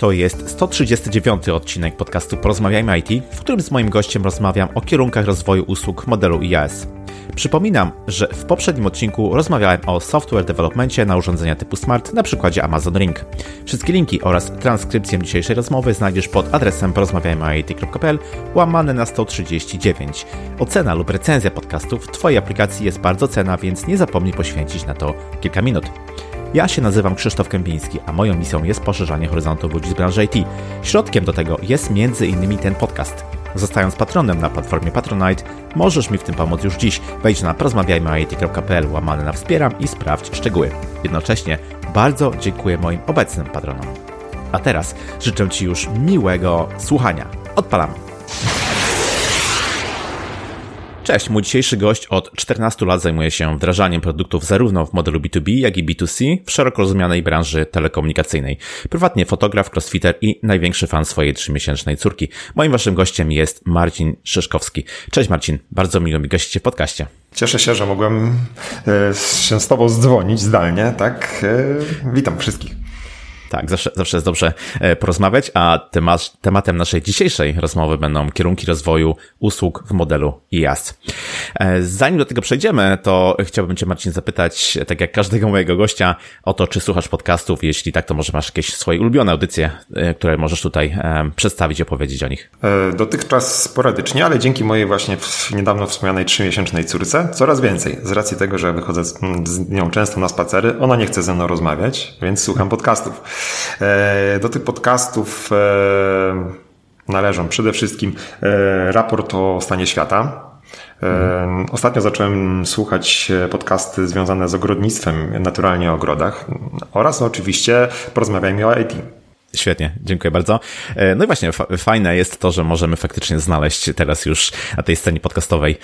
To jest 139 odcinek podcastu Porozmawiajmy IT, w którym z moim gościem rozmawiam o kierunkach rozwoju usług modelu IaaS. Przypominam, że w poprzednim odcinku rozmawiałem o software developmentie na urządzenia typu smart na przykładzie Amazon Ring. Wszystkie linki oraz transkrypcję dzisiejszej rozmowy znajdziesz pod adresem porozmawiajmyit.pl łamane na 139. Ocena lub recenzja podcastów w Twojej aplikacji jest bardzo cena, więc nie zapomnij poświęcić na to kilka minut. Ja się nazywam Krzysztof Kępiński, a moją misją jest poszerzanie horyzontu ludzi z branży IT. Środkiem do tego jest m.in. ten podcast. Zostając patronem na platformie Patronite, możesz mi w tym pomóc już dziś. Wejdź na porozmawiajmyit.pl łamane na wspieram i sprawdź szczegóły. Jednocześnie bardzo dziękuję moim obecnym patronom. A teraz życzę Ci już miłego słuchania. Odpalamy. Cześć, mój dzisiejszy gość od 14 lat zajmuje się wdrażaniem produktów zarówno w modelu B2B, jak i B2C w szeroko rozumianej branży telekomunikacyjnej. Prywatnie fotograf, crossfitter i największy fan swojej trzymiesięcznej córki. Moim waszym gościem jest Marcin Szyszkowski. Cześć Marcin, bardzo miło mi gościcie w podcaście. Cieszę się, że mogłem e, się z Tobą zdzwonić zdalnie, tak? E, witam wszystkich. Tak, zawsze, zawsze jest dobrze e, porozmawiać, a temat, tematem naszej dzisiejszej rozmowy będą kierunki rozwoju usług w modelu IaaS. E, zanim do tego przejdziemy, to chciałbym Cię Marcin zapytać, tak jak każdego mojego gościa, o to, czy słuchasz podcastów, jeśli tak, to może masz jakieś swoje ulubione audycje, e, które możesz tutaj przedstawić i opowiedzieć o nich. Dotychczas sporadycznie, ale dzięki mojej właśnie niedawno wspomnianej trzymiesięcznej córce coraz więcej. Z racji tego, że wychodzę z, z nią często na spacery, ona nie chce ze mną rozmawiać, więc słucham podcastów. E, do tych podcastów e, należą przede wszystkim e, raport o stanie świata. Ostatnio zacząłem słuchać podcasty związane z ogrodnictwem, naturalnie o ogrodach oraz oczywiście porozmawiajmy o IT. Świetnie, dziękuję bardzo. No i właśnie, fajne jest to, że możemy faktycznie znaleźć teraz już na tej scenie podcastowej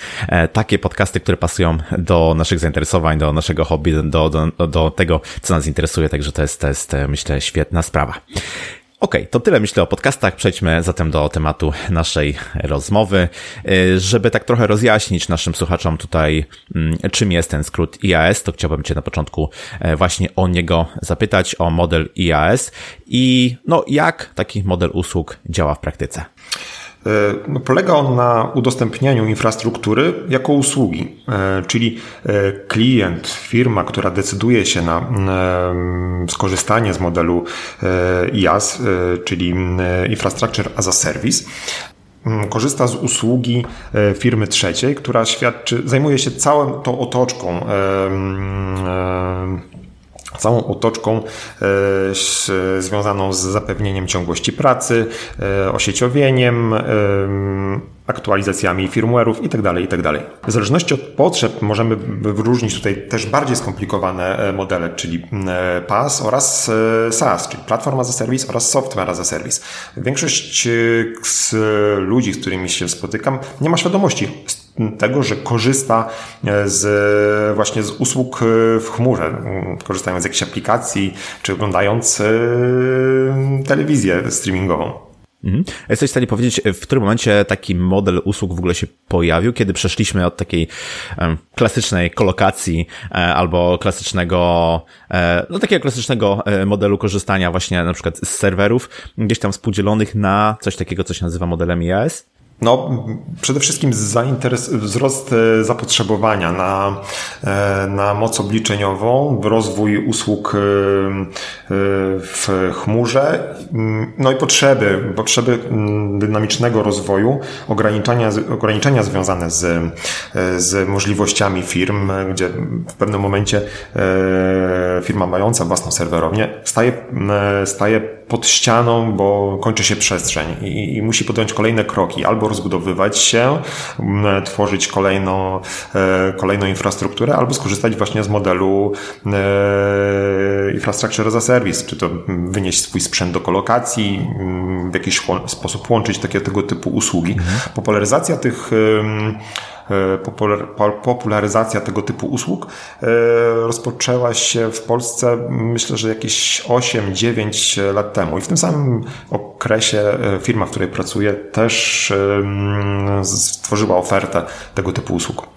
takie podcasty, które pasują do naszych zainteresowań, do naszego hobby, do, do, do tego, co nas interesuje, także to jest, to jest, myślę, świetna sprawa. Okej, okay, to tyle myślę o podcastach. Przejdźmy zatem do tematu naszej rozmowy. Żeby tak trochę rozjaśnić naszym słuchaczom tutaj, mm, czym jest ten skrót IAS, to chciałbym Cię na początku właśnie o niego zapytać, o model IAS i no, jak taki model usług działa w praktyce. E, no, polega on na udostępnianiu infrastruktury jako usługi, e, czyli e, klient, firma, która decyduje się na skorzystanie z modelu IaaS, czyli Infrastructure as a Service, korzysta z usługi firmy trzeciej, która świadczy, zajmuje się całą tą otoczką całą otoczką e, związaną z zapewnieniem ciągłości pracy, e, osieciowieniem, e, aktualizacjami firmware'ów itd., tak itd. Tak w zależności od potrzeb możemy wyróżnić tutaj też bardziej skomplikowane modele, czyli PaaS oraz SaaS, czyli Platform as a Service oraz Software as a Service. Większość z ludzi, z którymi się spotykam, nie ma świadomości tego, że korzysta e, z, właśnie z usług e, w chmurze, korzystając z jakichś aplikacji, czy oglądając e, telewizję streamingową. Mhm. Jesteś w stanie powiedzieć, w którym momencie taki model usług w ogóle się pojawił, kiedy przeszliśmy od takiej um, klasycznej kolokacji e, albo klasycznego, e, no takiego klasycznego modelu korzystania właśnie na przykład z serwerów gdzieś tam współdzielonych na coś takiego, co się nazywa modelem IaaS? No, przede wszystkim zainteres- wzrost e, zapotrzebowania na, e, na moc obliczeniową, rozwój usług e, w chmurze, no i potrzeby, potrzeby dynamicznego rozwoju, ograniczenia, ograniczenia związane z, z możliwościami firm, gdzie w pewnym momencie firma mająca własną serwerownię staje, staje pod ścianą, bo kończy się przestrzeń i, i musi podjąć kolejne kroki, albo rozbudowywać się, tworzyć kolejną, e, kolejną infrastrukturę, albo skorzystać właśnie z modelu e, infrastructure as a service, czy to wynieść swój sprzęt do kolokacji, w jakiś sposób łączyć takie tego typu usługi. Mhm. Popularyzacja tych popularyzacja tego typu usług e, rozpoczęła się w Polsce myślę, że jakieś 8-9 lat temu i w tym samym okresie e, firma, w której pracuję też stworzyła ofertę tego typu usług.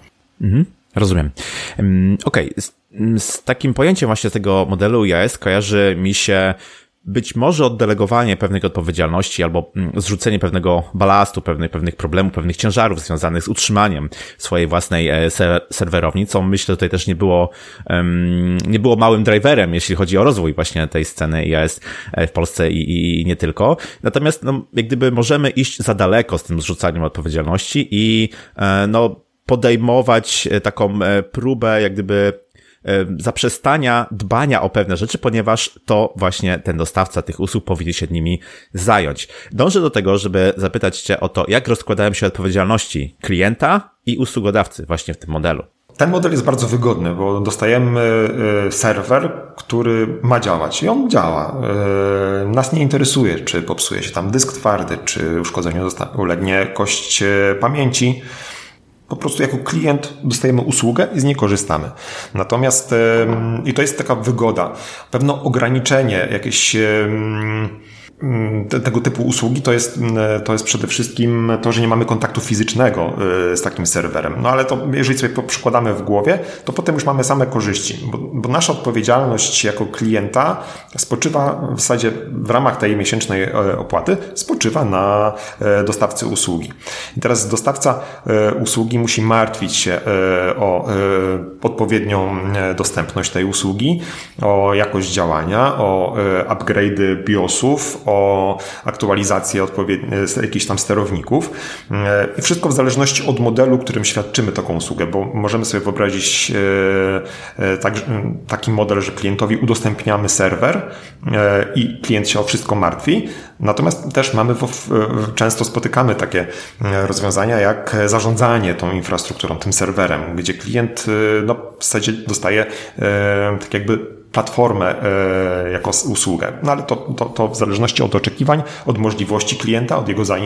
Mhm, rozumiem. Okej, okay. z, z takim pojęciem właśnie tego modelu IAS kojarzy mi się być może oddelegowanie pewnych odpowiedzialności albo mm, zrzucenie pewnego balastu, pewnych, pewnych problemów, pewnych ciężarów związanych z utrzymaniem swojej własnej e, serwerowni, co myślę tutaj też nie było, nie było małym driverem, jeśli chodzi o rozwój właśnie tej sceny IAS e, w Polsce i, i nie tylko. Natomiast, no, jak gdyby możemy iść za daleko z tym zrzucaniem odpowiedzialności i, e, no, podejmować taką próbę, jak gdyby zaprzestania dbania o pewne rzeczy, ponieważ to właśnie ten dostawca tych usług powinien się nimi zająć. Dążę do tego, żeby zapytać Cię o to, jak rozkładają się odpowiedzialności klienta i usługodawcy właśnie w tym modelu. Ten model jest bardzo wygodny, bo dostajemy e, serwer, który ma działać i on działa. E, nas nie interesuje, czy popsuje się tam dysk twardy, czy uszkodzeniu ulegnie kość e, pamięci po prostu jako klient dostajemy usługę i z niej korzystamy. Natomiast, i to jest taka wygoda, pewne ograniczenie, jakieś Mm, tego typu usługi to jest, mm, to jest przede wszystkim to, że nie mamy kontaktu fizycznego y, z takim serwerem. No ale to, jeżeli sobie przykładamy w głowie, to potem już mamy same korzyści, bo, bo nasza odpowiedzialność jako klienta spoczywa w zasadzie w ramach tej miesięcznej e, opłaty, spoczywa na e, dostawcy usługi. I teraz dostawca e, usługi musi martwić się o odpowiednią dostępność tej usługi, o jakość działania, o upgrade'y BIOSów, o aktualizację jakichś tam sterowników. E, I wszystko w zależności od modelu, którym świadczymy taką usługę, bo możemy sobie wyobrazić e, e, tak, taki model, że klientowi udostępniamy serwer i klient się o wszystko martwi. Natomiast też mamy, często spotykamy takie rozwiązania jak zarządzanie tą infrastrukturą, tym serwerem, gdzie klient no, w zasadzie dostaje tak jakby platformę e, jako usługę. No ale to, to, to w zależności od oczekiwań, od możliwości klienta, od jego za,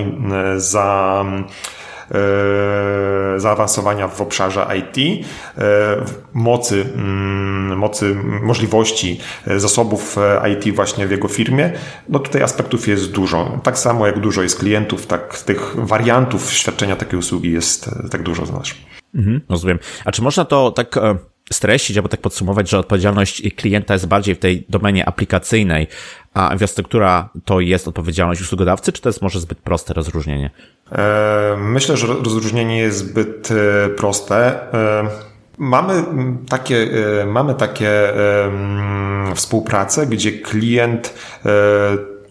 za e, zaawansowania w obszarze IT, e, mocy, mm, mocy, możliwości zasobów IT właśnie w jego firmie, no tutaj aspektów jest dużo. Tak samo jak dużo jest klientów, tak tych wariantów świadczenia takiej usługi jest tak dużo znasz. Mhm, rozumiem. A czy można to tak streścić albo tak podsumować, że odpowiedzialność klienta jest bardziej w tej domenie aplikacyjnej, a infrastruktura to jest odpowiedzialność usługodawcy, czy to jest może zbyt proste rozróżnienie? E, myślę, że rozróżnienie jest zbyt e, proste. E, mamy takie, mamy takie współprace, gdzie klient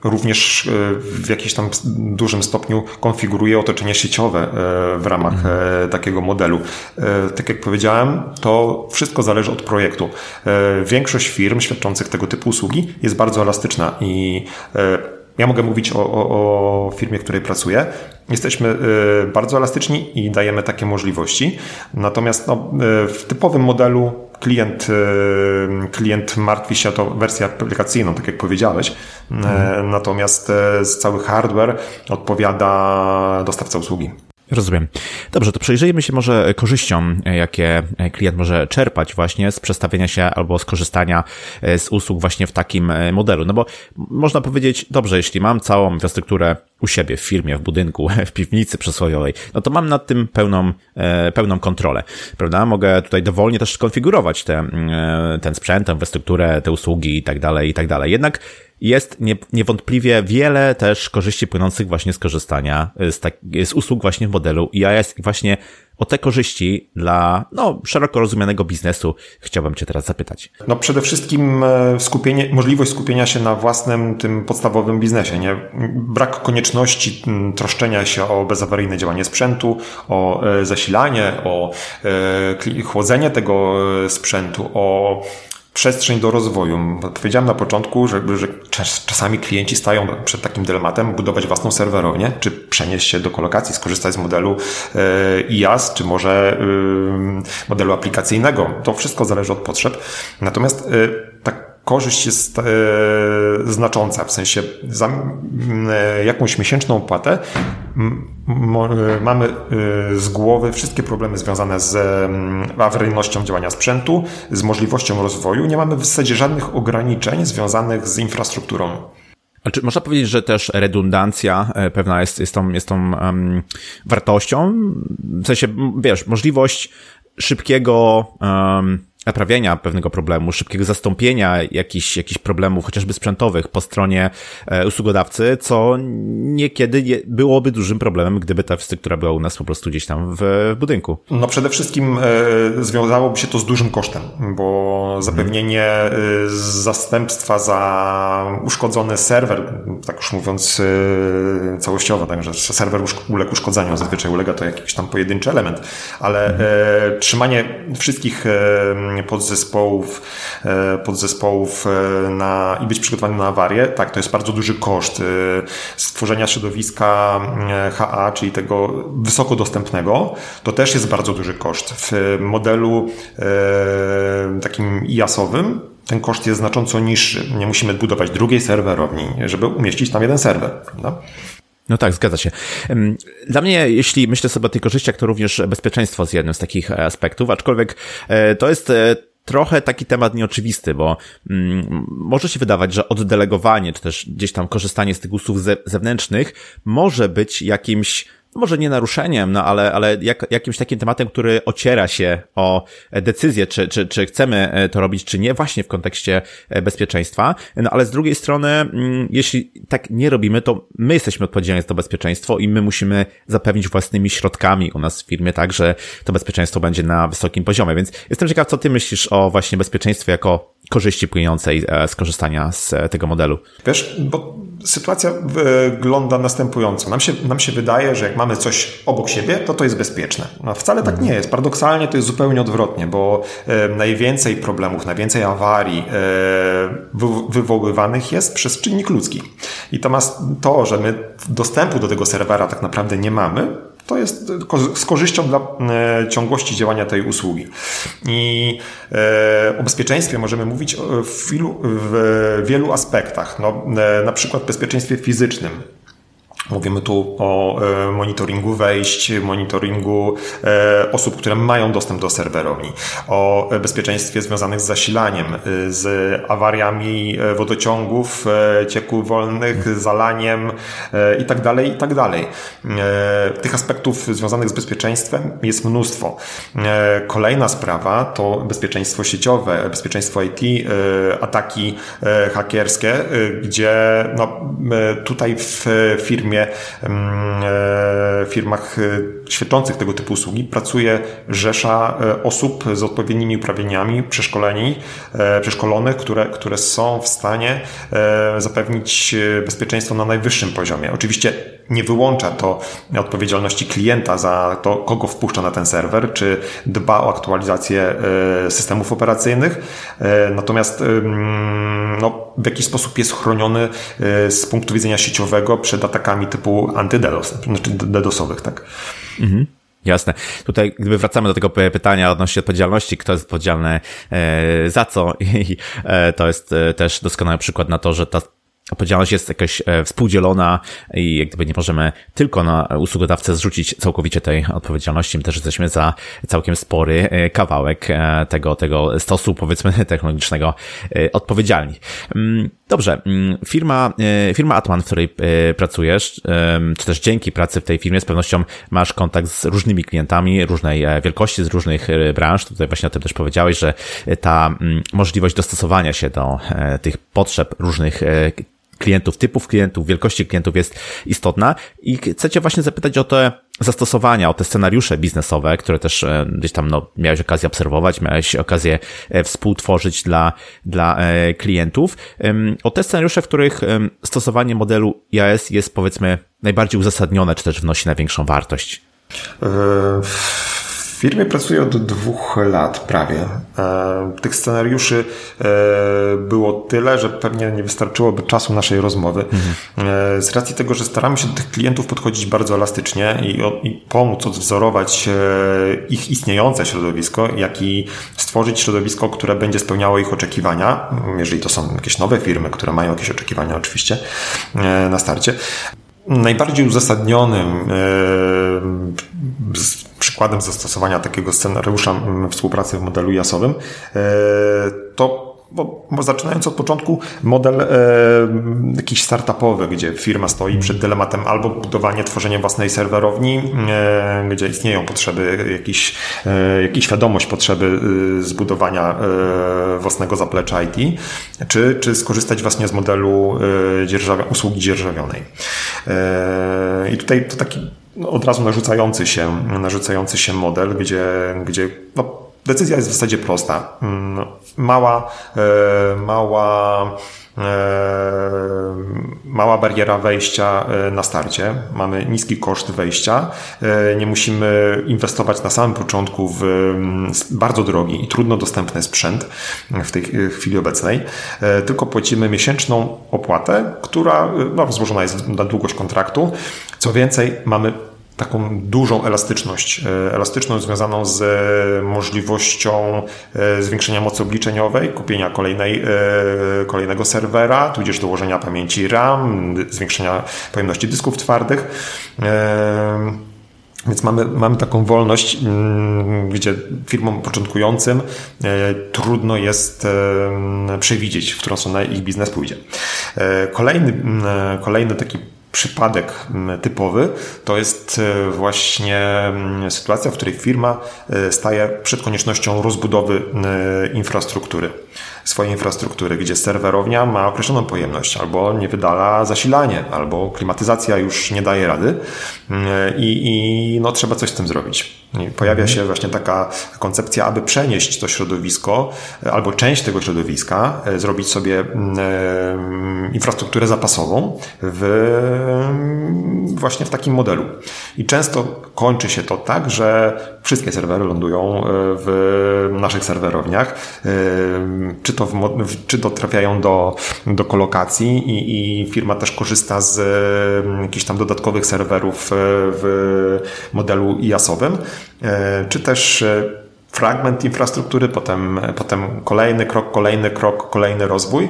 również e, w jakimś tam dużym stopniu konfiguruje otoczenie sieciowe e, w ramach mhm. takiego modelu. Tak jak powiedziałem, to wszystko zależy od projektu. Większość firm świadczących tego typu usługi jest bardzo elastyczna i ja mogę mówić o, o, o firmie, w której pracuję. Jesteśmy bardzo elastyczni i dajemy takie możliwości. Natomiast no, w typowym modelu klient, e, klient martwi się o to wersję aplikacyjną, tak jak powiedziałeś. Mhm. Natomiast cały hardware odpowiada dostawca usługi. Rozumiem. Dobrze, to przejrzyjmy się może korzyściom, jakie klient może czerpać właśnie z przestawienia się albo z korzystania z usług właśnie w takim modelu. No bo można powiedzieć, dobrze, jeśli mam całą infrastrukturę u siebie, w firmie, w budynku, w piwnicy przysłowiowej, no to mam nad tym pełną, e, pełną kontrolę, prawda? Mogę tutaj dowolnie też skonfigurować te, e, ten sprzęt, tę infrastrukturę, te usługi i tak dalej, i tak dalej. Jednak jest nie, niewątpliwie wiele też korzyści płynących właśnie z korzystania z, tak, z usług właśnie w modelu IAS i właśnie o te korzyści dla no, szeroko rozumianego biznesu chciałbym Cię teraz zapytać. No przede wszystkim e, skupienie, możliwość skupienia się na własnym tym podstawowym biznesie. Nie? Brak konieczności troszczenia się o bezawaryjne działanie sprzętu, o e, zasilanie, o e, chłodzenie tego sprzętu, o przestrzeń do rozwoju. Powiedziałem na początku, że, że czasami klienci stają przed takim dylematem budować własną serwerownię, czy przenieść się do kolokacji, skorzystać z modelu e, IaaS, czy może e, modelu aplikacyjnego. To wszystko zależy od potrzeb. Natomiast e, korzyść jest e, znacząca, w sensie za e, jakąś miesięczną opłatę e, mamy z głowy wszystkie problemy związane z awaryjnością działania sprzętu, z możliwością rozwoju. Nie mamy w zasadzie żadnych ograniczeń związanych z infrastrukturą. A czy można powiedzieć, że też redundancja pewna jest, jest tą, jest tą um, wartością? W sensie, wiesz, możliwość szybkiego um, naprawienia pewnego problemu, szybkiego zastąpienia jakichś, jakichś problemów, chociażby sprzętowych po stronie e, usługodawcy, co niekiedy nie, byłoby dużym problemem, gdyby ta struktura była u nas po prostu gdzieś tam w, w budynku. No przede wszystkim e, związałoby się to z dużym kosztem, bo zapewnienie e, zastępstwa za uszkodzony serwer, tak już mówiąc e, całościowo, także serwer uległ uszkodzeniu, zazwyczaj ulega to jakiś tam pojedynczy element, ale e, trzymanie wszystkich e, podzespołów, e, podzespołów e, na, i być przygotowany na awarię, tak, to jest bardzo duży koszt e, stworzenia środowiska HA, czyli tego wysoko dostępnego, to też jest bardzo duży koszt. W modelu takim IAS-owym ten koszt jest znacząco niższy. Nie musimy budować drugiej serwerowni, żeby umieścić tam jeden serwer. Prawda? No tak, zgadza się. Dla mnie, jeśli myślę sobie o tych korzyściach, to również bezpieczeństwo jest jednym z takich e, aspektów, aczkolwiek e, to jest e, trochę taki temat nieoczywisty, bo mm, może się wydawać, że oddelegowanie, czy też gdzieś tam korzystanie z tych usług zewnętrznych może być jakimś może nie naruszeniem, no ale, ale jak, jakimś takim tematem, który ociera się o decyzję, czy, czy, czy chcemy e, to robić, czy nie, właśnie w kontekście e, bezpieczeństwa. No ale z drugiej strony, mm, jeśli tak nie robimy, to my jesteśmy odpowiedzialni za to bezpieczeństwo i my musimy zapewnić własnymi środkami u nas w firmie tak, że to bezpieczeństwo będzie na wysokim poziomie. Więc jestem ciekaw, co ty myślisz o właśnie bezpieczeństwie jako korzyści płynącej e, z korzystania z tego modelu. Wiesz, bo sytuacja wygląda następująco. Nam się, nam się wydaje, że jak mamy coś obok siebie, to to jest bezpieczne. No, wcale tak nie jest. Paradoksalnie to jest zupełnie odwrotnie, bo e, najwięcej problemów, najwięcej awarii e, wywoływanych jest przez czynnik ludzki. I to, to, że my dostępu do tego serwera tak naprawdę nie mamy, to jest z korzyścią dla e, ciągłości działania tej usługi. I e, o bezpieczeństwie możemy mówić w wielu, w wielu aspektach. No, e, na przykład bezpieczeństwie fizycznym. Mówimy tu o e, monitoringu wejść, monitoringu e, osób, które mają dostęp do serwerowni, o bezpieczeństwie związanych z zasilaniem, e, z awariami wodociągów, cieków wolnych, zalaniem itd., tak itd. Tak tych aspektów związanych z bezpieczeństwem jest mnóstwo. Kolejna sprawa to bezpieczeństwo sieciowe, bezpieczeństwo IT, ataki hakerskie, gdzie no, tutaj w firmie E, firmach e, świadczących tego typu usługi pracuje rzesza e, osób z odpowiednimi uprawnieniami, przeszkoleni, przeszkolonych, które, które są w stanie zapewnić bezpieczeństwo na najwyższym poziomie. Oczywiście nie wyłącza to odpowiedzialności klienta za to, kogo wpuszcza na ten serwer, czy dba o aktualizację systemów operacyjnych. Natomiast no, w jakiś sposób jest chroniony z punktu widzenia sieciowego przed atakami typu antydedos, znaczy dedosowych, tak? Mhm. Jasne. Tutaj gdyby wracamy do tego pytania odnośnie odpowiedzialności, kto jest odpowiedzialny e, za co i e, to jest e, też doskonały przykład na to, że ta odpowiedzialność jest jakaś e, współdzielona i jak gdyby nie możemy tylko na usługodawcę zrzucić całkowicie tej odpowiedzialności. My też jesteśmy za całkiem spory e, kawałek e, tego, tego stosu, powiedzmy, technologicznego odpowiedzialni. Mm, dobrze, mm, firma, firma Atman, w której pracujesz, czy też dzięki pracy w tej firmie z pewnością masz kontakt z różnymi klientami różnej wielkości, z różnych branż. Tutaj właśnie o tym też powiedziałeś, że ta mm, możliwość dostosowania się do tych potrzeb różnych klientów, typów klientów, wielkości klientów jest istotna i chcecie właśnie zapytać o te zastosowania, o te scenariusze biznesowe, które też e, gdzieś tam no, miałeś okazję obserwować, miałeś okazję e, współtworzyć dla, dla e, klientów. O te scenariusze, w których stosowanie modelu IAS jest powiedzmy najbardziej uzasadnione, czy też wnosi największą wartość. Firmie pracuję od dwóch lat prawie. E, tych scenariuszy e, było tyle, że pewnie nie wystarczyłoby czasu naszej rozmowy. Mhm. Z racji tego, że staramy się do tych klientów podchodzić bardzo elastycznie i, i pomóc odwzorować ich istniejące środowisko, jak i stworzyć środowisko, które będzie spełniało ich oczekiwania, jeżeli to są jakieś nowe firmy, które mają jakieś oczekiwania oczywiście na starcie. Najbardziej uzasadnionym przykładem zastosowania takiego scenariusza współpracy w modelu jasowym, e, to bo, bo zaczynając od początku, model e, jakiś startupowy, gdzie firma stoi przed dylematem albo budowanie, tworzenie własnej serwerowni, e, gdzie istnieją potrzeby, jakiś, e, jakiś świadomość potrzeby e, zbudowania e, własnego zaplecza IT, czy, czy skorzystać właśnie z modelu e, dzierżawia, usługi dzierżawionej. I tutaj to taki no, od razu narzucający się, narzucający się model, gdzie, gdzie no, Decyzja jest w zasadzie prosta. Mm, mała, e, mała, e, mała bariera wejścia e, na starcie. Mamy niski koszt wejścia. Nie musimy inwestować na samym początku w mm, bardzo drogi i trudno dostępny sprzęt w tej chwili obecnej, tylko płacimy miesięczną opłatę, która no, rozłożona jest na długość kontraktu. Co więcej, mamy taką dużą elastyczność. E, elastyczność związaną z e, możliwością e, zwiększenia mocy obliczeniowej, kupienia kolejnej, kolejnego serwera, tudzież dołożenia pamięci RAM, zwiększenia pojemności dysków twardych. Więc mamy, mamy taką wolność, mm, gdzie firmom początkującym trudno jest przewidzieć, w którą stronę ich biznes pójdzie. Kolejny, kolejny taki przypadek mm, typowy to jest e, właśnie mm, sytuacja, w której firma e, staje przed koniecznością rozbudowy e, infrastruktury swojej infrastruktury, gdzie serwerownia ma określoną pojemność, albo nie wydala zasilanie, albo klimatyzacja już nie daje rady i, i no, trzeba coś z tym zrobić. Pojawia się właśnie taka koncepcja, aby przenieść to środowisko, albo część tego środowiska, e, zrobić sobie e, infrastrukturę zapasową w, właśnie w takim modelu. I często kończy się to tak, że wszystkie serwery lądują e, w naszych serwerowniach, czy to, w, czy to trafiają do, do kolokacji i, i firma też korzysta z jakichś tam dodatkowych serwerów w modelu IaaS-owym, E, czy też e, fragment infrastruktury, potem, potem kolejny krok, kolejny krok, kolejny rozwój.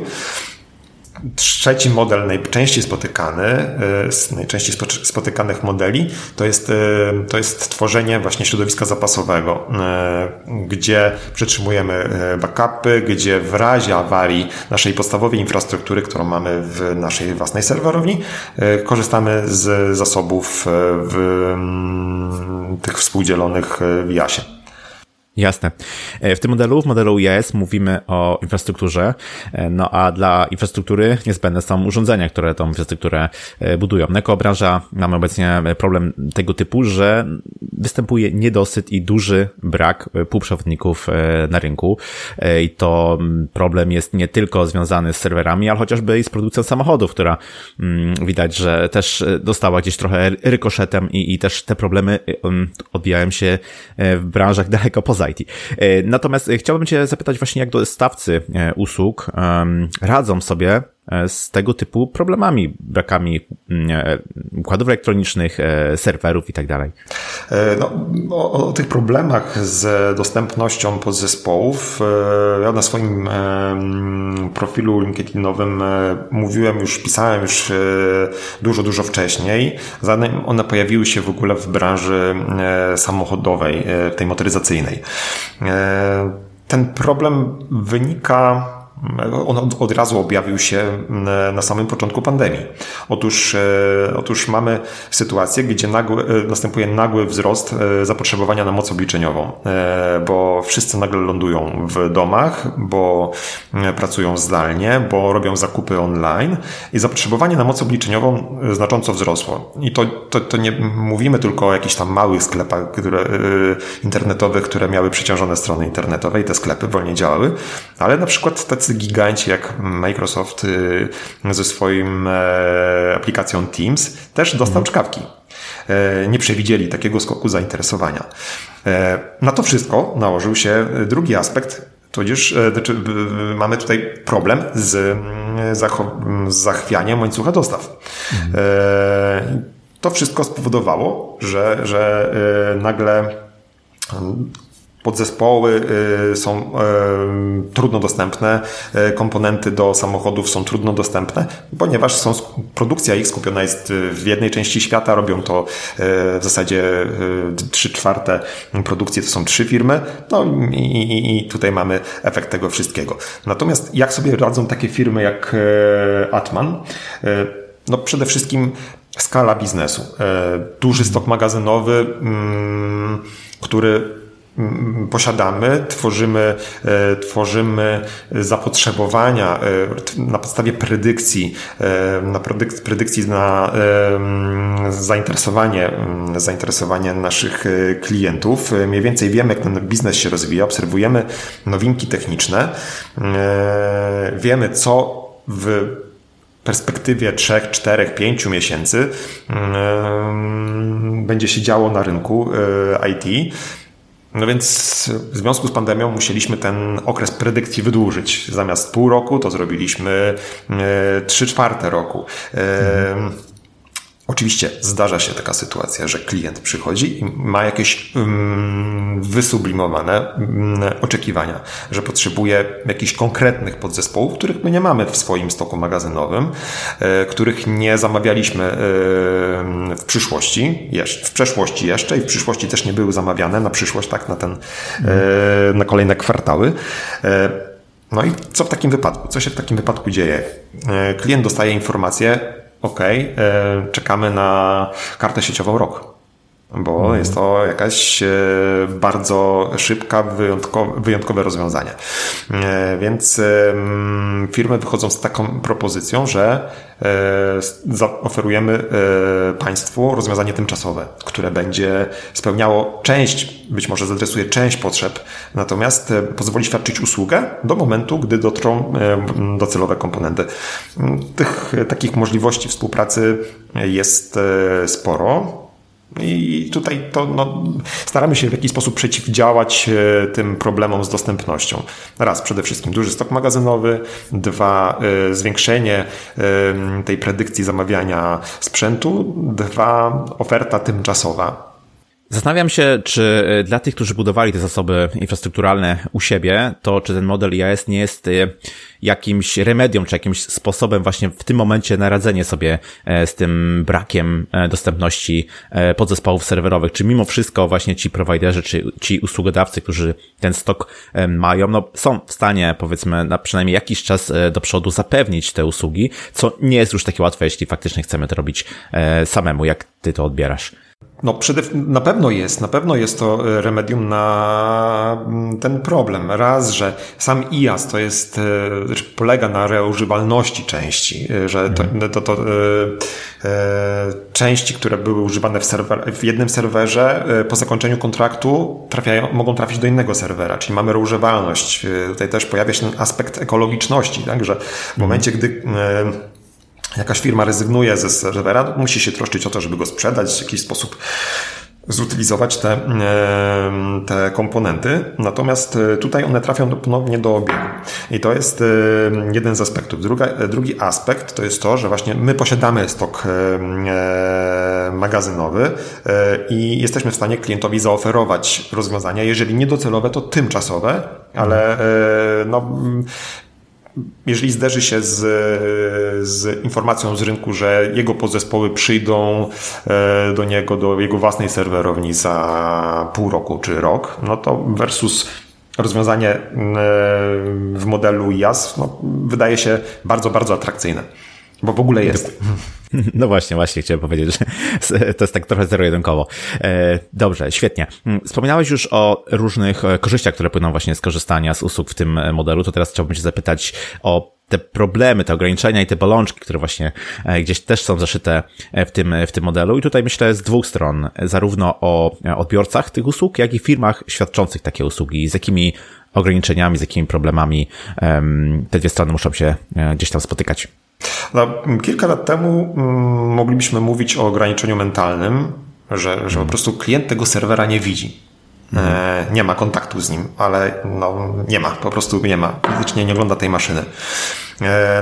Trzeci model, najczęściej spotykany, e, z najczęściej spotykanych modeli, to jest, to jest tworzenie właśnie środowiska zapasowego, gdzie przetrzymujemy backupy, gdzie w razie awarii naszej podstawowej infrastruktury, którą mamy w naszej własnej serwerowni, korzystamy z zasobów w tych współdzielonych w jasie. Jasne. E, w tym modelu, w modelu IAS mówimy o infrastrukturze, e, no a dla infrastruktury niezbędne są urządzenia, które tą infrastrukturę budują. No jako branża mamy obecnie problem tego typu, że występuje niedosyt i duży brak półprzewodników na rynku i to problem jest nie tylko związany z serwerami, ale chociażby i z produkcją samochodów, która mm, widać, że też dostała gdzieś trochę rykoszetem i, i też te problemy odbijają się w branżach daleko poza E, natomiast chciałbym Cię zapytać właśnie, jak dostawcy e, usług. Radzą sobie z tego typu problemami, brakami mm, układów elektronicznych, serwerów i tak dalej. No, o, o, tych problemach z dostępnością podzespołów ja na swoim profilu LinkedInowym mówiłem już, pisałem już dużo, dużo wcześniej, zanim one pojawiły się w ogóle w branży samochodowej, tej motoryzacyjnej. E, ten problem wynika on od razu objawił się na samym początku pandemii. Otóż, e, otóż mamy sytuację, gdzie nagły, e, następuje nagły wzrost zapotrzebowania na moc obliczeniową, bo wszyscy nagle lądują w domach, bo pracują zdalnie, bo robią zakupy online i zapotrzebowanie na moc obliczeniową znacząco wzrosło. I to, to, to nie mówimy tylko o jakichś tam małych sklepach które, internetowych, które miały przeciążone strony internetowe i te sklepy wolniej działały, ale na przykład tacy tacy giganci jak Microsoft y, ze swoim e, aplikacją Teams też dostał mhm. czkawki. E, nie przewidzieli takiego skoku zainteresowania. E, na to wszystko nałożył się drugi aspekt, tudzież znaczy, mamy tutaj problem z, z zachwianiem łańcucha dostaw. Mhm. To wszystko spowodowało, że, że nagle podzespoły y, są y, trudno dostępne, y, komponenty do samochodów są trudno dostępne, ponieważ są, produkcja ich skupiona jest w jednej części świata, robią to w zasadzie trzy czwarte produkcji to są trzy firmy, no i, i tutaj mamy efekt tego wszystkiego. Natomiast jak sobie radzą takie firmy jak Atman? No przede wszystkim skala biznesu. Duży stok magazynowy, mm, który posiadamy, tworzymy, e, tworzymy zapotrzebowania e, na podstawie predykcji, e, na predykcji na zainteresowanie, zainteresowanie naszych klientów. Mniej więcej wiemy, jak ten biznes się rozwija, obserwujemy nowinki techniczne, wiemy, co w perspektywie 3, 4, 5 miesięcy będzie się działo na rynku IT. No więc w związku z pandemią musieliśmy ten okres predykcji wydłużyć. Zamiast pół roku to zrobiliśmy e, trzy czwarte roku. Mhm. Oczywiście zdarza się taka sytuacja, że klient przychodzi i ma jakieś um, wysublimowane um, oczekiwania, że potrzebuje jakichś konkretnych podzespołów, których my nie mamy w swoim stoku magazynowym, e, których nie zamawialiśmy e, w przyszłości, jeszcze, w przeszłości jeszcze i w przyszłości też nie były zamawiane na przyszłość, tak, na ten, e, na kolejne kwartały. No i co w takim wypadku? Co się w takim wypadku dzieje? Klient dostaje informację, OK, e, czekamy na kartę sieciową rok bo mhm. jest to jakaś e, bardzo szybka, wyjątkowe, wyjątkowe rozwiązanie. E, więc firmy wychodzą z taką propozycją, że e, oferujemy Państwu rozwiązanie tymczasowe, które będzie spełniało część, być może zadresuje część potrzeb, natomiast pozwoli świadczyć usługę do momentu, gdy dotrą docelowe komponenty. Tych takich możliwości współpracy jest sporo. I tutaj to, no, staramy się w jakiś sposób przeciwdziałać e, tym problemom z dostępnością. Raz, przede wszystkim duży stok magazynowy, dwa, e, zwiększenie tej predykcji zamawiania sprzętu, dwa, oferta tymczasowa. Zastanawiam się, czy dla tych, którzy budowali te zasoby infrastrukturalne u siebie, to czy ten model IAS nie jest jakimś remedium, czy jakimś sposobem właśnie w tym momencie na radzenie sobie e, z tym brakiem e, dostępności e, podzespołów serwerowych, czy mimo wszystko właśnie ci prowajderzy, czy ci usługodawcy, którzy ten stok mają, no są w stanie powiedzmy na przynajmniej jakiś czas do przodu zapewnić te usługi, co nie jest już takie łatwe, jeśli faktycznie chcemy to robić samemu. Jak ty to odbierasz? No, przede, na pewno jest, na pewno jest to e, remedium na mm, ten problem. Raz, że sam IAS to jest, e, znaczy polega na reużywalności części, e, że to, mhm. to, to, to e, części, które były używane w, serwer, w jednym serwerze, po zakończeniu kontraktu trafiają, mogą trafić do innego serwera, czyli mamy reużywalność. Tutaj też pojawia się ten aspekt ekologiczności, tak, że w mhm. momencie, gdy e, jakaś firma rezygnuje ze serwera, musi się troszczyć o to, żeby go sprzedać w jakiś sposób zutylizować te, te komponenty, natomiast e, tutaj one trafią ponownie do obiegu. I to jest e, jeden z aspektów. Druga, e, drugi aspekt to jest to, że właśnie my posiadamy stok magazynowy i jesteśmy w stanie klientowi zaoferować rozwiązania, jeżeli nie docelowe, to tymczasowe, ale no, jeżeli zderzy się z, z informacją z rynku, że jego podzespoły przyjdą e, do niego, do jego własnej serwerowni za pół roku czy rok, no to versus rozwiązanie e, w modelu IaaS no, wydaje się bardzo, bardzo atrakcyjne. Bo w ogóle jest. No właśnie, właśnie chciałem powiedzieć, że to jest tak trochę zero-jedynkowo. E, dobrze, świetnie. Mm, wspominałeś już o różnych e, korzyściach, które płyną właśnie z korzystania z usług w tym e, modelu, to teraz chciałbym Cię zapytać o te problemy, te ograniczenia i te bolączki, które właśnie gdzieś też są zaszyte w tym, w tym modelu. I tutaj myślę z dwóch stron, zarówno o odbiorcach tych usług, jak i firmach świadczących takie usługi, z jakimi ograniczeniami, z jakimi problemami te dwie strony muszą się gdzieś tam spotykać. No, kilka lat temu mm, moglibyśmy mówić o ograniczeniu mentalnym, że, że po prostu klient tego serwera nie widzi. Mhm. Nie ma kontaktu z nim, ale no, nie ma, po prostu nie ma. Fizycznie nie ogląda tej maszyny.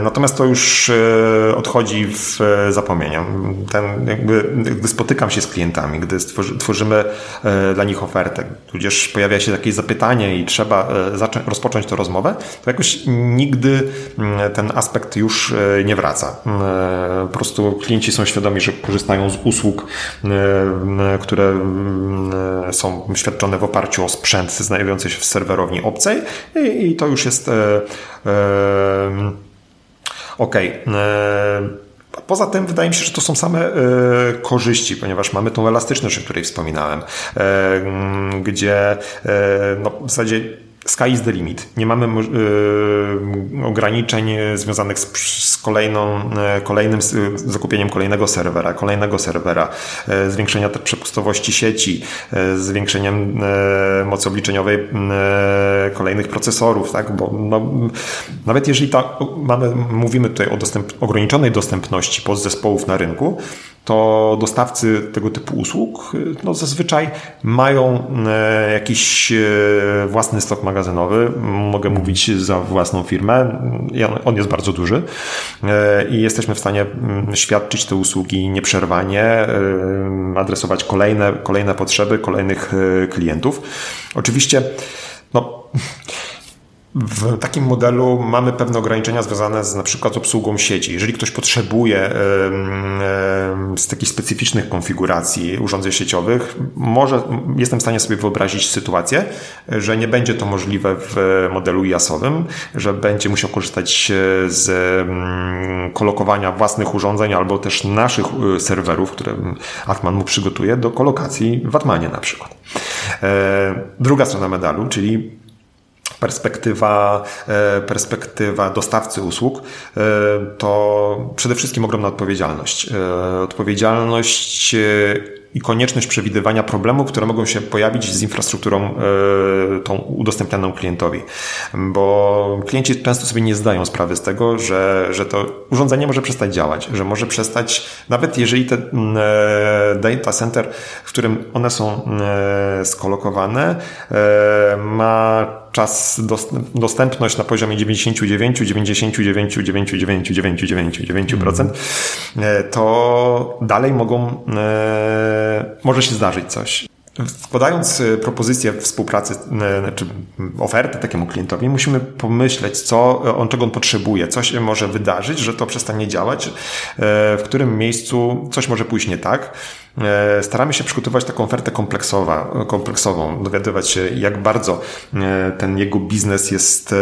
Natomiast to już odchodzi w zapomnienie. Ten, jakby, gdy spotykam się z klientami, gdy tworzymy dla nich ofertę, tudzież pojawia się jakieś zapytanie i trzeba zacząć, rozpocząć tę rozmowę, to jakoś nigdy mm, ten aspekt już nie wraca. Po prostu klienci są świadomi, że korzystają z usług, które są świadczone w oparciu o sprzęt znajdujący się w serwerowni obcej i, to już jest e, e, ok. E, Poza tym wydaje mi się, że to są same e, korzyści, ponieważ mamy tą elastyczność, o której wspominałem, e, gdzie no, w zasadzie sky is the limit. Nie mamy yy, ograniczeń związanych z, z kolejną, yy, kolejnym yy, zakupieniem kolejnego serwera, kolejnego serwera, yy, zwiększenia przepustowości sieci, yy, zwiększeniem yy, mocy obliczeniowej kolejnych procesorów, tak? Bo no, nawet jeżeli ta, mamy, mówimy tutaj o dostęp, ograniczonej dostępności podzespołów na rynku, to dostawcy tego typu usług no zazwyczaj mają e, jakiś e, własny stok magazynowy. Mogę mówić za własną firmę. On jest bardzo duży e, i jesteśmy w stanie mm, świadczyć te usługi nieprzerwanie, adresować kolejne, kolejne potrzeby kolejnych klientów. Oczywiście no, w takim modelu mamy pewne ograniczenia związane z na przykład obsługą sieci. Jeżeli ktoś potrzebuje z takich specyficznych konfiguracji urządzeń sieciowych, może jestem w stanie sobie wyobrazić sytuację, że nie będzie to możliwe w modelu IaaS-owym, że będzie musiał korzystać z kolokowania własnych urządzeń albo też naszych e, serwerów, które Atman mu przygotuje do kolokacji w Atmanie na przykład. E, druga strona medalu, czyli perspektywa, e, perspektywa dostawcy usług, e, to przede wszystkim ogromna odpowiedzialność. E, odpowiedzialność i konieczność przewidywania problemów, które mogą się pojawić z infrastrukturą tą udostępnianą klientowi. Bo klienci często sobie nie zdają sprawy z tego, że, że to urządzenie może przestać działać, że może przestać, nawet jeżeli te data center, w którym one są skolokowane, ma czas dostępność na poziomie 99, 99, 99, 99%, to dalej mogą, e, może się zdarzyć coś. Podając e, propozycję współpracy, e, czy ofertę takiemu klientowi, musimy pomyśleć, co, on czego on potrzebuje, co się może wydarzyć, że to przestanie działać, w którym miejscu coś może pójść nie tak staramy się przygotować taką ofertę kompleksowa, kompleksową, dowiadywać się, jak bardzo e, ten jego biznes jest,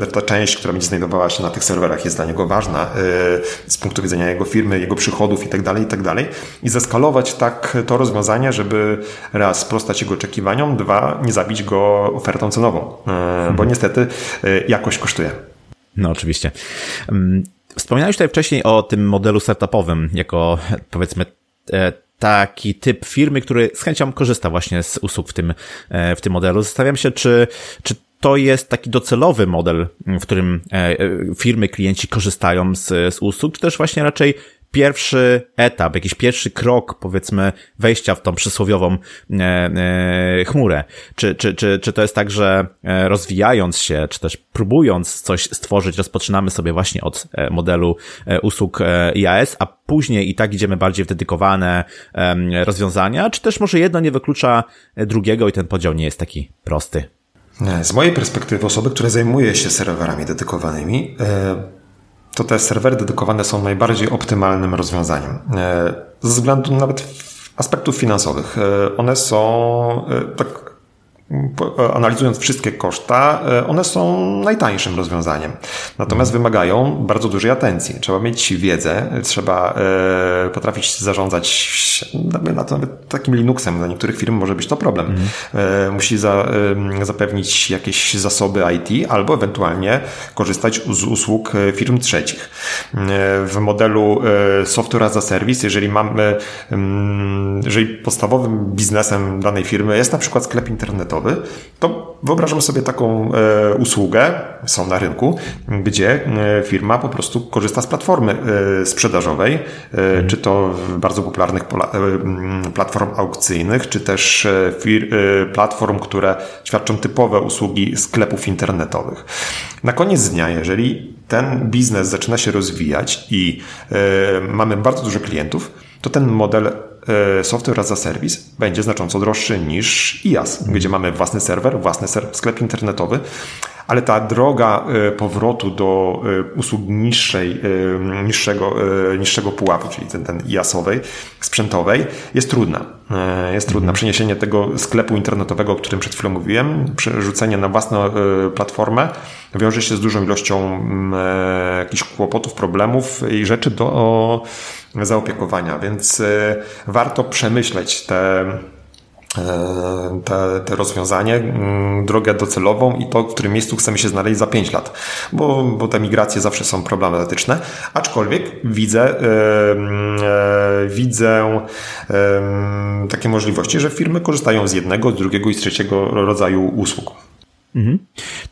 e, ta część, która będzie znajdowała się na tych serwerach, jest dla niego ważna z punktu widzenia jego firmy, jego przychodów itd., tak itd. Tak i zeskalować tak to rozwiązanie, żeby raz sprostać jego oczekiwaniom, dwa nie zabić go ofertą cenową, mhm. bo niestety jakość kosztuje. No oczywiście. Mm, wspomniałeś tutaj wcześniej o tym modelu startupowym, jako powiedzmy taki typ firmy, który z chęcią korzysta właśnie z usług w tym, e, w tym modelu. Zastanawiam się, czy, czy to jest taki docelowy model, w którym e, e, firmy, klienci korzystają z, z usług, czy też właśnie raczej pierwszy etap, jakiś pierwszy krok, powiedzmy, wejścia w tą przysłowiową e, e, chmurę? Czy, czy, czy, czy to jest tak, że e, rozwijając się, czy też próbując coś stworzyć, rozpoczynamy sobie właśnie od modelu usług IAS, a później i tak idziemy bardziej w dedykowane rozwiązania, czy też może jedno nie wyklucza drugiego i ten podział nie jest taki prosty? Z mojej perspektywy osoby, które zajmuje się serwerami dedykowanymi, to te serwery dedykowane są najbardziej optymalnym rozwiązaniem. E, ze względu nawet aspektów finansowych. E, one są e, tak analizując wszystkie koszta, e, one są najtańszym rozwiązaniem. Natomiast mhm. wymagają bardzo dużej atencji. Trzeba mieć wiedzę, trzeba e, potrafić zarządzać nawet takim Linuxem. Dla niektórych firm może być to problem. Mhm. Musi za, zapewnić jakieś zasoby IT albo ewentualnie korzystać z usług firm trzecich. W modelu software as a service, jeżeli mamy, jeżeli podstawowym biznesem danej firmy jest na przykład sklep internetowy, to wyobrażam sobie taką e, usługę, są na rynku, gdzie e, firma po prostu korzysta z platformy e, sprzedażowej, mhm. czy to bardzo popularnych platform aukcyjnych, czy też platform, które świadczą typowe usługi sklepów internetowych. Na koniec dnia, jeżeli ten biznes zaczyna się rozwijać i mamy bardzo dużo klientów, to ten model software as a service będzie znacząco droższy niż IaaS, gdzie mamy własny serwer, własny sklep internetowy, ale ta droga e, powrotu do e, usług niższej, e, niższego, niższego pułapu, czyli ten, ten IaaS-owej, sprzętowej, jest trudna. Jest trudna. Mhm. Przeniesienie tego sklepu internetowego, o którym przed chwilą mówiłem, przerzucenie na własną platformę wiąże się z dużą ilością mm, jakichś kłopotów, problemów i rzeczy do zaopiekowania, więc warto przemyśleć te E, te, te rozwiązanie, mm, drogę docelową i to, w którym miejscu chcemy się znaleźć za 5 lat, bo, bo te migracje zawsze są problematyczne, aczkolwiek widzę, e, widzę takie możliwości, że firmy korzystają z jednego, z drugiego i z trzeciego rodzaju usług. Mhm.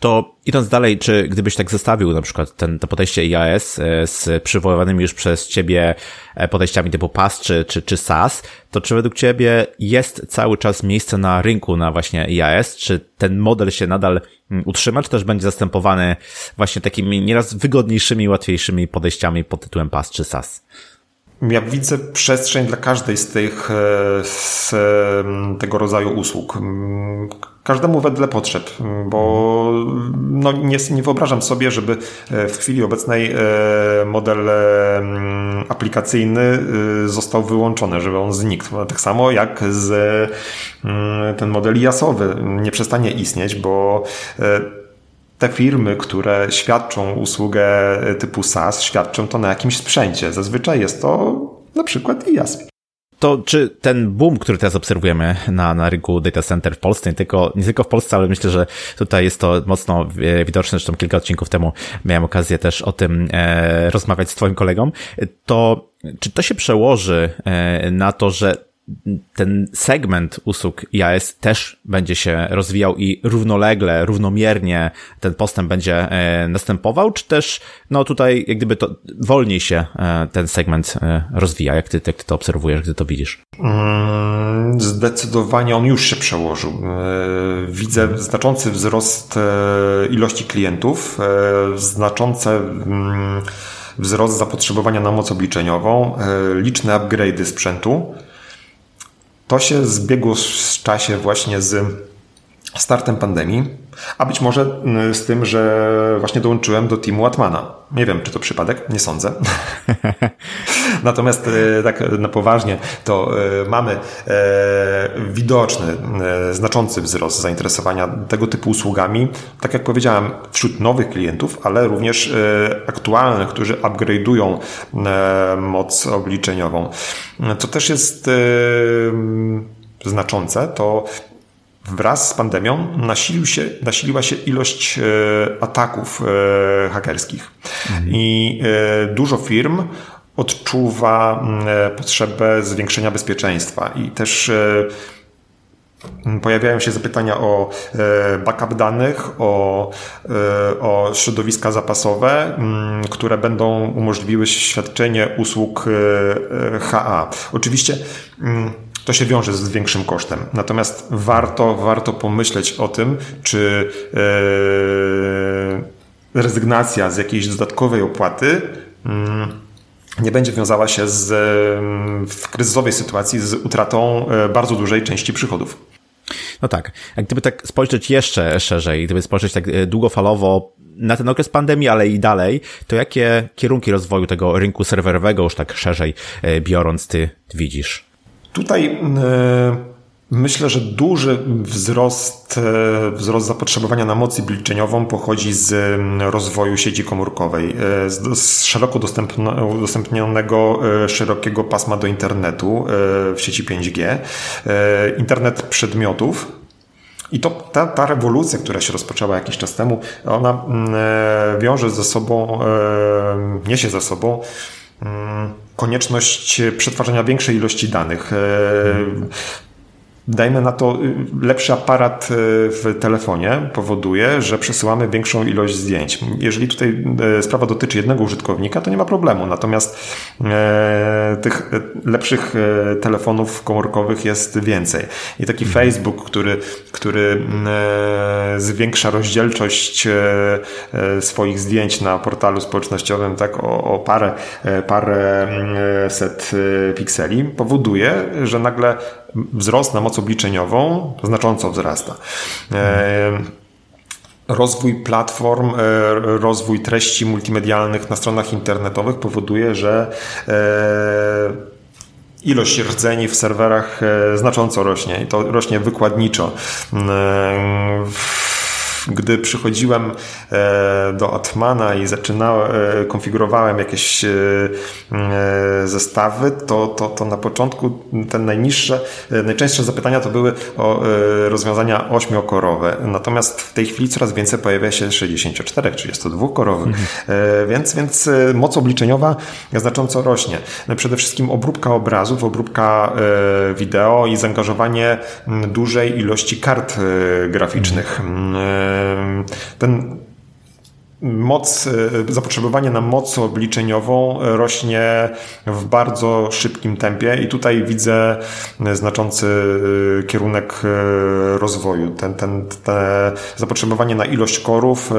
To idąc dalej, czy gdybyś tak zestawił na przykład ten, to podejście IAS e, z przywoływanymi już przez ciebie e, podejściami typu PAS czy, czy, czy SAS, to czy według ciebie jest cały czas miejsce na rynku na właśnie IAS? Czy ten model się nadal mm, utrzyma, czy też będzie zastępowany właśnie takimi nieraz wygodniejszymi, łatwiejszymi podejściami pod tytułem PAS czy SAS? Ja widzę przestrzeń dla każdej z tych e, z tego rodzaju usług. Każdemu wedle potrzeb, bo no nie, nie wyobrażam sobie, żeby e, w chwili obecnej e, model aplikacyjny został wyłączony, żeby on znikł. Tak samo jak z ten model jasowy nie przestanie istnieć, bo te firmy, które świadczą usługę typu SaaS, świadczą to na jakimś sprzęcie. Zazwyczaj jest to na przykład IaaS. To czy ten boom, który teraz obserwujemy na, na rynku data center w Polsce, nie tylko, nie tylko w Polsce, ale myślę, że tutaj jest to mocno widoczne, zresztą kilka odcinków temu miałem okazję też o tym e, rozmawiać z twoim kolegą, to czy to się przełoży e, na to, że ten segment usług IAS też będzie się rozwijał i równolegle, równomiernie ten postęp będzie e, następował, czy też no tutaj jak gdyby to wolniej się e, ten segment e, rozwija? Jak ty, jak ty to obserwujesz, gdy to widzisz? Mm, zdecydowanie on już się przełożył. Widzę znaczący wzrost ilości klientów, znaczące mm, wzrost zapotrzebowania na moc obliczeniową, liczne upgrade'y sprzętu. To się zbiegło w czasie właśnie z startem pandemii, a być może y, z tym, że właśnie dołączyłem do teamu Atmana. Nie wiem, czy to przypadek, nie sądzę. Natomiast y, tak na poważnie, to y, mamy widoczny, znaczący wzrost zainteresowania tego typu usługami. Tak jak powiedziałem, wśród nowych klientów, ale również aktualnych, którzy upgrade'ują moc obliczeniową. Co też jest znaczące, to wraz z pandemią nasilił się, nasiliła się ilość e, ataków e, hakerskich. Mhm. I e, dużo firm odczuwa potrzebę zwiększenia bezpieczeństwa i też Pojawiają się zapytania o backup danych, o, o środowiska zapasowe, które będą umożliwiły świadczenie usług HA. Oczywiście to się wiąże z większym kosztem. Natomiast warto, warto pomyśleć o tym, czy yy, rezygnacja z jakiejś dodatkowej opłaty yy, nie będzie wiązała się z, w kryzysowej sytuacji z utratą e, bardzo dużej części przychodów. No tak. Jak gdyby tak spojrzeć jeszcze szerzej, gdyby spojrzeć tak e, długofalowo na ten okres pandemii, ale i dalej, to jakie kierunki rozwoju tego rynku serwerowego już tak szerzej biorąc ty widzisz? Tutaj e, myślę, że duży wzrost, e, wzrost zapotrzebowania na moc obliczeniową pochodzi z rozwoju sieci komórkowej, e, z szeroko udostępnionego szerokiego pasma do internetu w sieci 5G, internet przedmiotów, i to ta, ta rewolucja, która się rozpoczęła jakiś czas temu, ona wiąże ze sobą, niesie ze sobą konieczność przetwarzania większej ilości danych. Dajmy na to, lepszy aparat w telefonie powoduje, że przesyłamy większą ilość zdjęć. Jeżeli tutaj sprawa dotyczy jednego użytkownika, to nie ma problemu. Natomiast tych lepszych telefonów komórkowych jest więcej. I taki mhm. Facebook, który, który zwiększa rozdzielczość swoich zdjęć na portalu społecznościowym tak o, o parę, parę set pikseli, powoduje, że nagle wzrost na moc obliczeniową znacząco wzrasta. Rozwój platform, e, rozwój treści multimedialnych na stronach internetowych powoduje, że e, ilość rdzeni w serwerach e, znacząco rośnie i to rośnie wykładniczo gdy przychodziłem e, do Atmana i zaczynałem, e, konfigurowałem jakieś e, zestawy, to, to, to na początku te najniższe, najczęstsze zapytania to były o rozwiązania ośmiokorowe. Natomiast w tej chwili coraz więcej pojawia się 64, 32-korowych, mhm. więc, więc moc obliczeniowa znacząco rośnie. Przede wszystkim obróbka obrazów, obróbka wideo i zaangażowanie dużej ilości kart graficznych. Mhm ten moc, e, zapotrzebowanie na moc obliczeniową rośnie w bardzo szybkim tempie i tutaj widzę znaczący e, kierunek e, rozwoju. Ten, ten, te zapotrzebowanie na ilość korów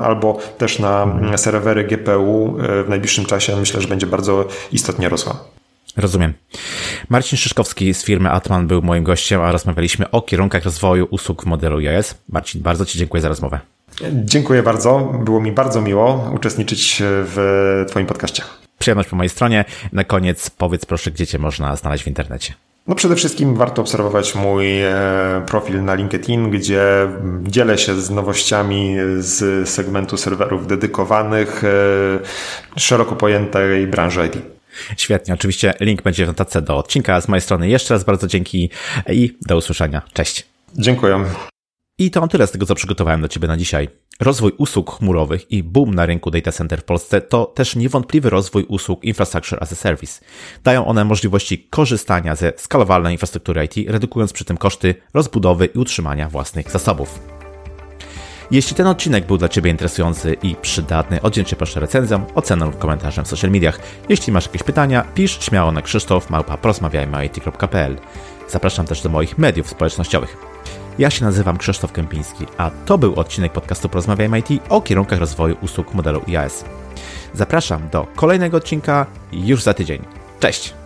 albo też na serwery GPU w najbliższym czasie myślę, że będzie bardzo istotnie rosła. Rozumiem. Marcin Szyszkowski z firmy Atman był moim gościem, a rozmawialiśmy o kierunkach rozwoju usług w modelu iOS. Marcin, bardzo Ci dziękuję za rozmowę. Dziękuję bardzo. Było mi bardzo miło uczestniczyć w Twoim podcaście. Przyjemność po mojej stronie. Na koniec powiedz proszę, gdzie Cię można znaleźć w internecie. No przede wszystkim warto obserwować mój e, profil na LinkedIn, gdzie dzielę się z nowościami z segmentu serwerów dedykowanych e, szeroko pojętej branży IT. Świetnie, oczywiście link będzie w notatce do odcinka. Z mojej strony jeszcze raz bardzo dzięki i do usłyszenia. Cześć. Dziękuję. I to tyle z tego, co przygotowałem dla Ciebie na dzisiaj. Rozwój usług chmurowych i boom na rynku data center w Polsce to też niewątpliwy rozwój usług Infrastructure as a Service. Dają one możliwości korzystania ze skalowalnej infrastruktury IT, redukując przy tym koszty rozbudowy i utrzymania własnych zasobów. Jeśli ten odcinek był dla Ciebie interesujący i przydatny, oddzięcz się proszę recenzją, oceną lub komentarzem w social mediach. Jeśli masz jakieś pytania, pisz śmiało na krzysztof małpa Zapraszam też do moich mediów społecznościowych. Ja się nazywam Krzysztof Kępiński, a to był odcinek podcastu Porozmawiajmy IT o kierunkach rozwoju usług modelu IAS. Zapraszam do kolejnego odcinka już za tydzień. Cześć!